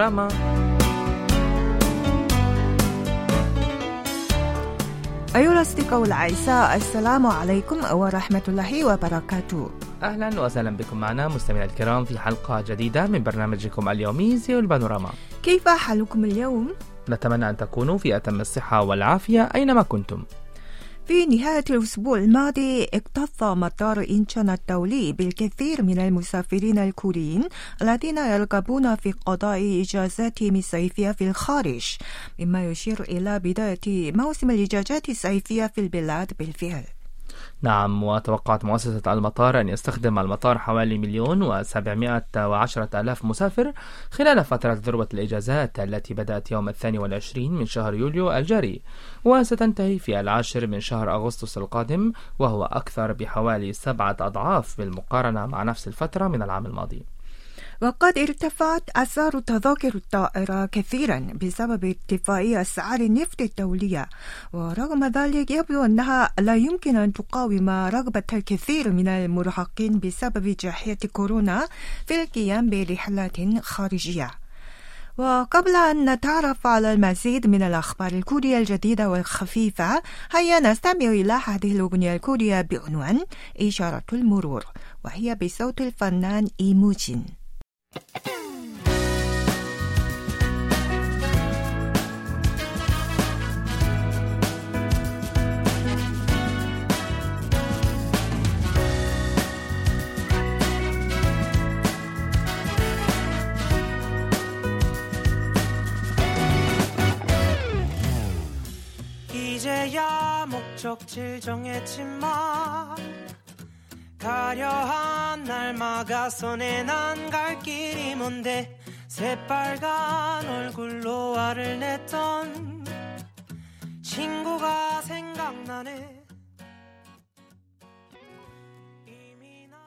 البانوراما. أيها الأصدقاء الأعزاء السلام عليكم ورحمة الله وبركاته. أهلا وسهلا بكم معنا مستمعينا الكرام في حلقة جديدة من برنامجكم اليومي زيو البانوراما. كيف حالكم اليوم؟ نتمنى أن تكونوا في أتم الصحة والعافية أينما كنتم. في نهاية الأسبوع الماضي اكتظ مطار إنشان الدولي بالكثير من المسافرين الكوريين الذين يرغبون في قضاء إجازاتهم الصيفية في الخارج مما يشير إلى بداية موسم الإجازات الصيفية في البلاد بالفعل. نعم وتوقعت مؤسسة المطار أن يستخدم المطار حوالي مليون وسبعمائة وعشرة ألاف مسافر خلال فترة ذروة الإجازات التي بدأت يوم الثاني والعشرين من شهر يوليو الجاري. وستنتهي في العاشر من شهر أغسطس القادم وهو أكثر بحوالي سبعة أضعاف بالمقارنة مع نفس الفترة من العام الماضي. وقد ارتفعت أسعار تذاكر الطائرة كثيرا بسبب ارتفاع أسعار النفط الدولية ورغم ذلك يبدو أنها لا يمكن أن تقاوم رغبة الكثير من المراهقين بسبب جائحة كورونا في القيام برحلات خارجية. وقبل أن نتعرف على المزيد من الأخبار الكورية الجديدة والخفيفة هيا نستمع إلى هذه الأغنية الكورية بعنوان إشارة المرور وهي بصوت الفنان إيموجين 이제야 목적지 정했지만 가려한 날 막아서 내난 갈 길이 뭔데 새빨간 얼굴로 화를 냈던 친구가 생각나네 이미 난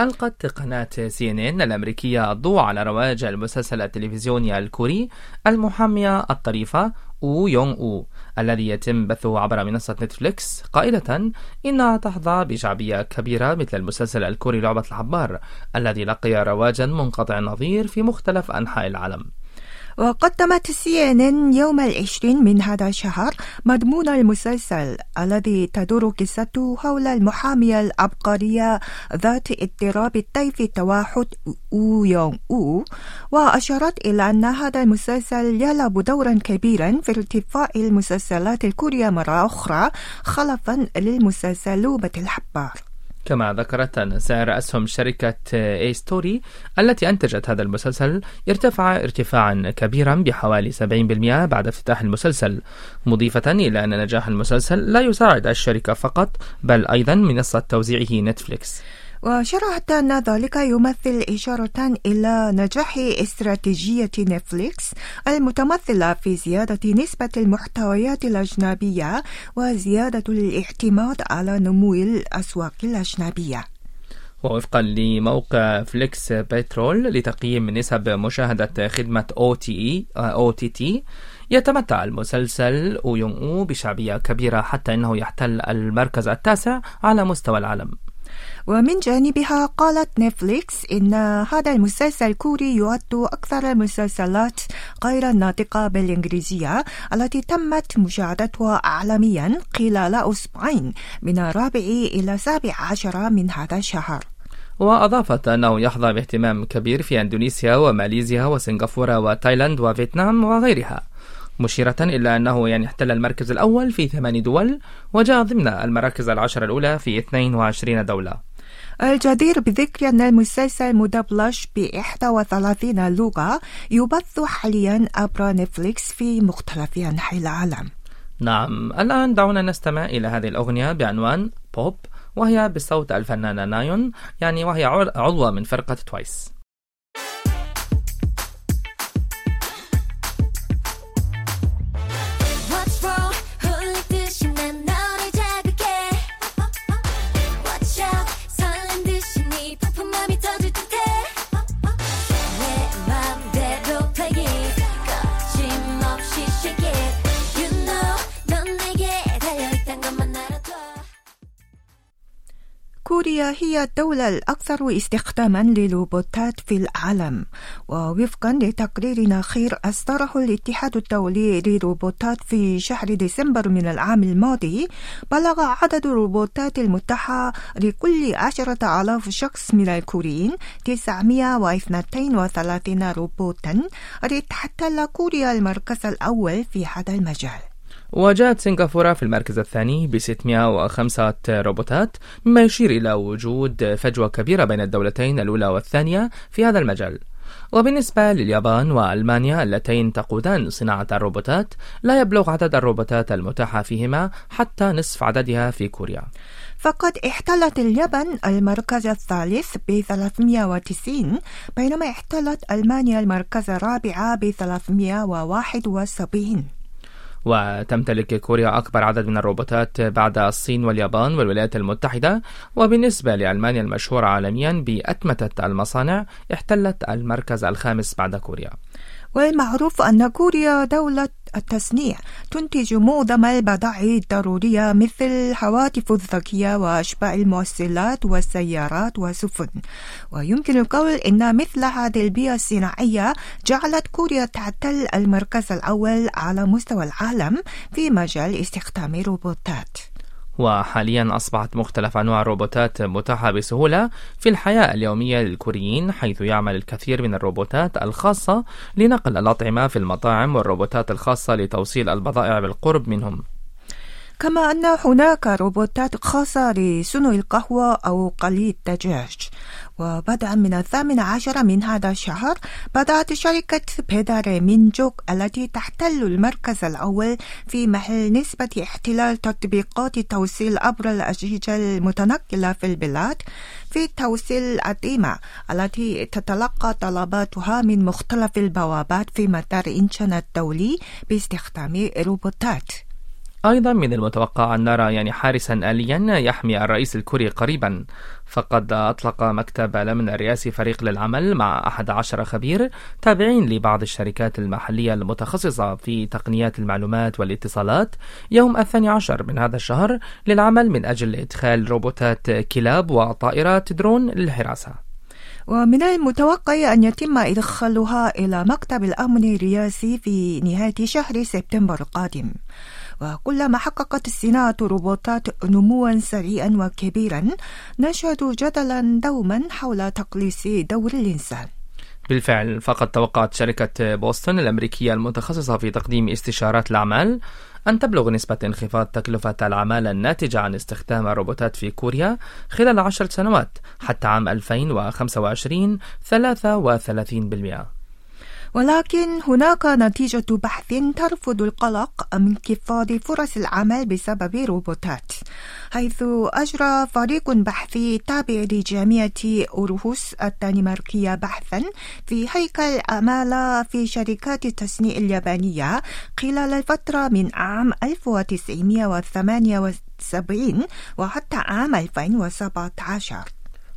ألقت قناة سي ان ان الأمريكية الضوء على رواج المسلسل التلفزيوني الكوري المحامية الطريفة أو يونغ أو الذي يتم بثه عبر منصة نتفليكس. قائلة إنها تحظى بشعبية كبيرة مثل المسلسل الكوري لعبة الحبار الذي لقي رواجا منقطع النظير في مختلف أنحاء العالم. وقدمت سي إن إن يوم العشرين من هذا الشهر مضمون المسلسل الذي تدور قصته حول المحامية العبقرية ذات اضطراب الطيف التوحد أو يونغ أو وأشارت إلى أن هذا المسلسل يلعب دورا كبيرا في ارتفاع المسلسلات الكورية مرة أخرى خلفا للمسلسل لعبة الحبار. كما ذكرت أن سعر أسهم شركة AStory التي أنتجت هذا المسلسل ارتفع ارتفاعا كبيرا بحوالي 70% بعد افتتاح المسلسل مضيفة إلى أن نجاح المسلسل لا يساعد الشركة فقط بل أيضا منصة توزيعه نتفليكس. وشرحت أن ذلك يمثل إشارة إلى نجاح استراتيجية نتفليكس المتمثلة في زيادة نسبة المحتويات الأجنبية وزيادة الاعتماد على نمو الأسواق الأجنبية. ووفقا لموقع FlixPatrol لتقييم نسب مشاهدة خدمة OTT يتمتع المسلسل أو أو بشعبية كبيرة حتى أنه يحتل المركز التاسع على مستوى العالم ومن جانبها قالت نتفليكس إن هذا المسلسل الكوري يعد أكثر المسلسلات غير الناطقة بالإنجليزية التي تمت مشاهدتها عالميا خلال أسبوعين من الرابع إلى السابع عشر من هذا الشهر. وأضافت أنه يحظى باهتمام كبير في أندونيسيا وماليزيا وسنغافورة وتايلاند وفيتنام وغيرها مشيرة إلى أنه يعني احتل المركز الأول في ثمان دول وجاء ضمن المراكز العشر الأولى في 22 دولة. الجدير بذكر أن المسلسل مدبلج ب 31 لغة يبث حاليا عبر نتفليكس في مختلف أنحاء العالم. نعم الآن دعونا نستمع إلى هذه الأغنية بعنوان بوب وهي بصوت الفنانة نايون يعني وهي عضوة من فرقة TWICE كوريا هي الدولة الأكثر استخداما للروبوتات في العالم. ووفقا لتقرير أخير أصدره الاتحاد الدولي للروبوتات في شهر ديسمبر من العام الماضي بلغ عدد الروبوتات المتاحة لكل عشرة آلاف شخص من الكوريين 932 روبوتا لتحتل كوريا المركز الأول في هذا المجال. وجاءت سنغافورة في المركز الثاني ب 605 روبوتات مما يشير إلى وجود فجوة كبيرة بين الدولتين الأولى والثانية في هذا المجال. وبالنسبة لليابان وألمانيا اللتين تقودان صناعة الروبوتات لا يبلغ عدد الروبوتات المتاحة فيهما حتى نصف عددها في كوريا. فقد احتلت اليابان المركز الثالث ب 390 بينما احتلت ألمانيا المركز الرابع ب 371 وتمتلك كوريا أكبر عدد من الروبوتات بعد الصين واليابان والولايات المتحدة. وبالنسبة لألمانيا المشهورة عالميا بأتمتة المصانع احتلت المركز الخامس بعد كوريا. والمعروف أن كوريا دولة التصنيع. تنتج معظم البضائع الضرورية مثل الهواتف الذكية وأشباه الموصلات والسيارات والسفن. ويمكن القول أن مثل هذه البيئة الصناعية جعلت كوريا تحتل المركز الأول على مستوى العالم في مجال استخدام الروبوتات. وحاليا أصبحت مختلف أنواع الروبوتات متاحة بسهولة في الحياة اليومية للكوريين حيث يعمل الكثير من الروبوتات الخاصة لنقل الأطعمة في المطاعم والروبوتات الخاصة لتوصيل البضائع بالقرب منهم. كما أن هناك روبوتات خاصة لصنع القهوة أو قلي الدجاج. وبدءا من الثامن عشر من هذا الشهر بدأت شركة بيدار مينجوك التي تحتل المركز الأول في محل نسبة احتلال تطبيقات توصيل عبر الأجهزة المتنقلة في البلاد في توصيل الأطعمة التي تتلقى طلباتها من مختلف البوابات في مطار إنشان الدولي باستخدام روبوتات. أيضا من المتوقع أن نرى يعني حارسا آليا يحمي الرئيس الكوري قريبا. فقد أطلق مكتب الأمن الرئاسي فريق للعمل مع 11 خبير تابعين لبعض الشركات المحلية المتخصصة في تقنيات المعلومات والاتصالات. يوم الثاني عشر من هذا الشهر للعمل من أجل إدخال روبوتات كلاب وطائرات درون للحراسة. ومن المتوقع أن يتم إدخالها إلى مكتب الأمن الرئاسي في نهاية شهر سبتمبر القادم. وكلما حققت صناعة روبوتات نموا سريعا وكبيرا نشهد جدلا دوما حول تقليص دور الإنسان بالفعل فقد توقعت شركة بوسطن الأمريكية المتخصصة في تقديم استشارات الأعمال أن تبلغ نسبة انخفاض تكلفة العمالة الناتجة عن استخدام الروبوتات في كوريا خلال عشر سنوات حتى عام 2025 33%. ولكن هناك نتيجة بحث ترفض القلق من انخفاض فرص العمل بسبب روبوتات حيث أجرى فريق بحثي تابع لجامعة أورهوس الدنماركية بحثا في هيكل العمالة في شركات التصنيع اليابانية خلال الفترة من عام 1978 وحتى عام 2017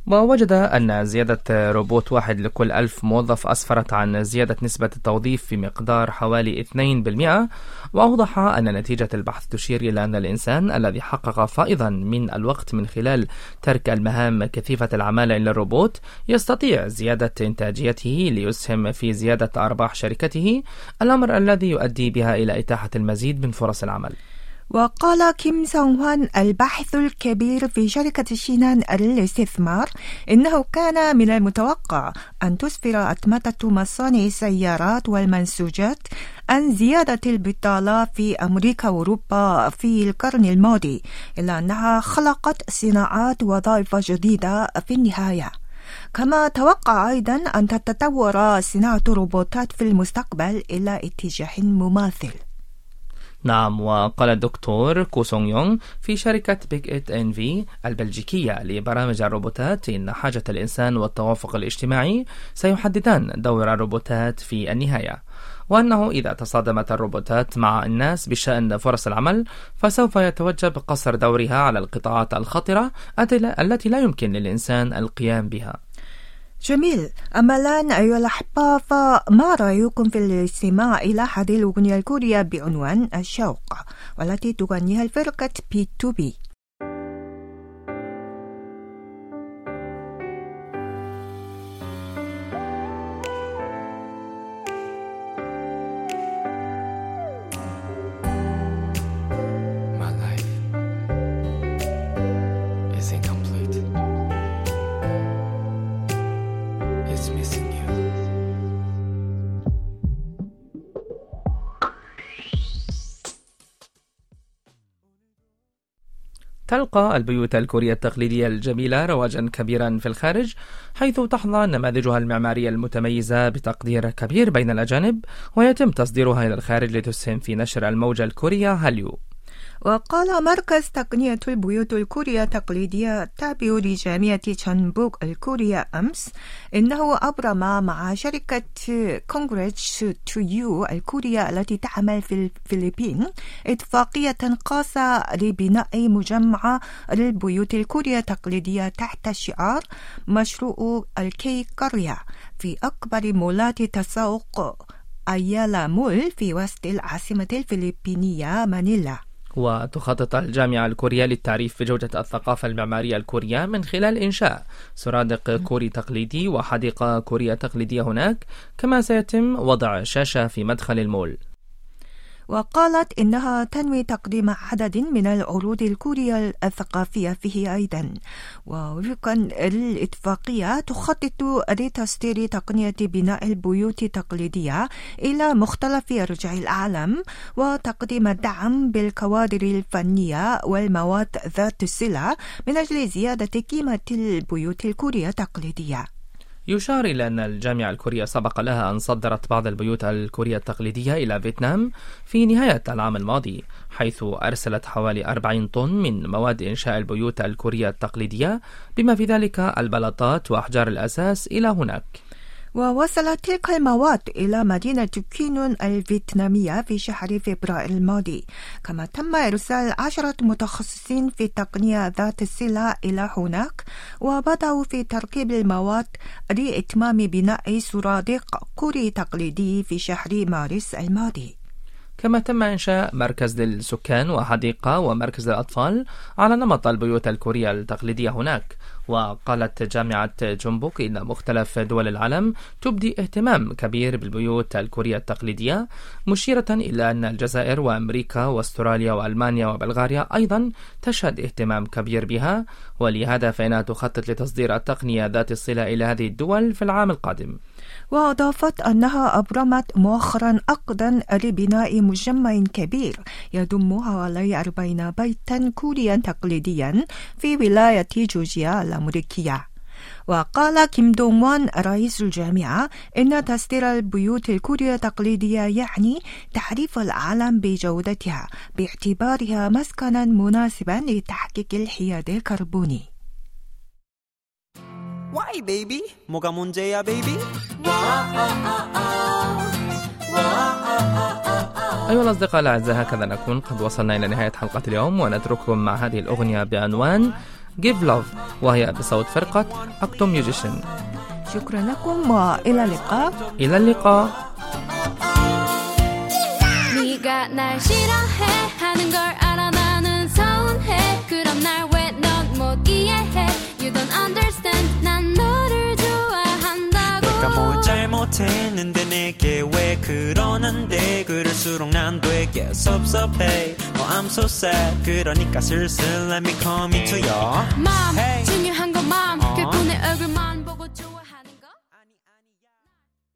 ووجد أن زيادة روبوت واحد لكل ألف موظف أسفرت عن زيادة نسبة التوظيف في مقدار حوالي 2% وأوضح أن نتيجة البحث تشير إلى أن الإنسان الذي حقق فائضا من الوقت من خلال ترك المهام كثيفة العمالة إلى الروبوت يستطيع زيادة إنتاجيته ليسهم في زيادة أرباح شركته الأمر الذي يؤدي بها إلى إتاحة المزيد من فرص العمل. وقال كيم سونغ هوان الباحث الكبير في شركة شينان للاستثمار إنه كان من المتوقع أن تسفر أتمتة مصانع السيارات والمنسوجات عن زيادة البطالة في أمريكا وأوروبا في القرن الماضي إلا أنها خلقت صناعات وظائف جديدة في النهاية. كما توقع أيضا أن تتطور صناعة الروبوتات في المستقبل إلى اتجاه مماثل. نعم وقال الدكتور كو سونغ يونغ في شركة بيك إت إن في البلجيكية لبرامج الروبوتات إن حاجة الإنسان والتوافق الاجتماعي سيحددان دور الروبوتات في النهاية. وأنه إذا تصادمت الروبوتات مع الناس بشأن فرص العمل فسوف يتوجب قصر دورها على القطاعات الخطرة التي لا يمكن للإنسان القيام بها. جميل. أما الآن أيها الأحبة فما رأيكم في الاستماع إلى هذه الأغنية الكورية بعنوان الشوق والتي تغنيها الفرقة BTOB تلقى البيوت الكورية التقليدية الجميلة رواجا كبيرا في الخارج حيث تحظى نماذجها المعمارية المتميزة بتقدير كبير بين الأجانب ويتم تصديرها إلى الخارج لتسهم في نشر الموجة الكورية هاليو وقال مركز تقنية البيوت الكورية التقليدية التابع لجامعة جنبوك الكورية أمس إنه أبرم مع شركة كونغريتش تو يو الكورية التي تعمل في الفلبين إتفاقية خاصة لبناء مجمع للبيوت الكورية التقليدية تحت شعار مشروع الكي قرية في أكبر مولات تسوق أيالا مول في وسط العاصمة الفلبينية مانيلا. وتخطط الجامعة الكورية للتعريف بجودة الثقافة المعمارية الكورية من خلال إنشاء سرادق كوري تقليدي وحديقة كورية تقليدية هناك. كما سيتم وضع شاشة في مدخل المول. وقالت إنها تنوي تقديم عدد من العروض الكورية الثقافية فيه أيضا. ووفقا للإتفاقية تخطط لتصدير تقنية بناء البيوت التقليدية إلى مختلف أرجاء العالم وتقديم الدعم بالكوادر الفنية والمواد ذات الصلة من أجل زيادة قيمة البيوت الكورية التقليدية يشار إلى أن الجامعة الكورية سبق لها أن صدرت بعض البيوت الكورية التقليدية إلى فيتنام في نهاية العام الماضي حيث أرسلت حوالي 40 طن من مواد إنشاء البيوت الكورية التقليدية بما في ذلك البلاطات وأحجار الأساس إلى هناك. ووصلت تلك المواد إلى مدينة كينون الفيتنامية في شهر فبراير الماضي. كما تم إرسال عشرة متخصصين في التقنية ذات الصلة إلى هناك وبدأوا في تركيب المواد لإتمام بناء سرادق كوري تقليدي في شهر مارس الماضي. كما تم إنشاء مركز للسكان وحديقة ومركز للأطفال على نمط البيوت الكورية التقليدية هناك. وقالت جامعة جنبوك إن مختلف دول العالم تبدي اهتمام كبير بالبيوت الكورية التقليدية مشيرة إلى أن الجزائر وأمريكا وأستراليا وألمانيا وبلغاريا أيضا تشهد اهتمام كبير بها. ولهذا فإنها تخطط لتصدير التقنية ذات الصلة إلى هذه الدول في العام القادم. وأضافت أنها أبرمت مؤخرا عقدا لبناء مجمع كبير يضم حوالي 40 بيتا كوريا تقليديا في ولاية جورجيا الأمريكية. وقال كيم دونغوان رئيس الجامعة إن تصدير البيوت الكورية التقليدية يعني تعريف العالم بجودتها باعتبارها مسكنا مناسبا لتحقيق الحياد الكربوني. Why baby? 뭐가 문제야 baby? أيها الأصدقاء الأعزاء هكذا نكون قد وصلنا إلى نهاية حلقة اليوم ونترككم مع هذه الأغنية بعنوان Give Love وهي بصوت فرقة أكتو ميوزيشن شكرا لكم وإلى اللقاء إلى اللقاء 네가 날 싫어해 하는 걸 알아 나는 서운해 그럼 날 왜 넌 못 이해해 내가 뭘 잘못했는데 내게 왜 그러는데? 그럴수록 난 되게 섭섭해. Oh I'm so sad. 그러니까 슬슬 let me come into your mom hey. 중요한 건 mom. 어. 그분의 얼굴만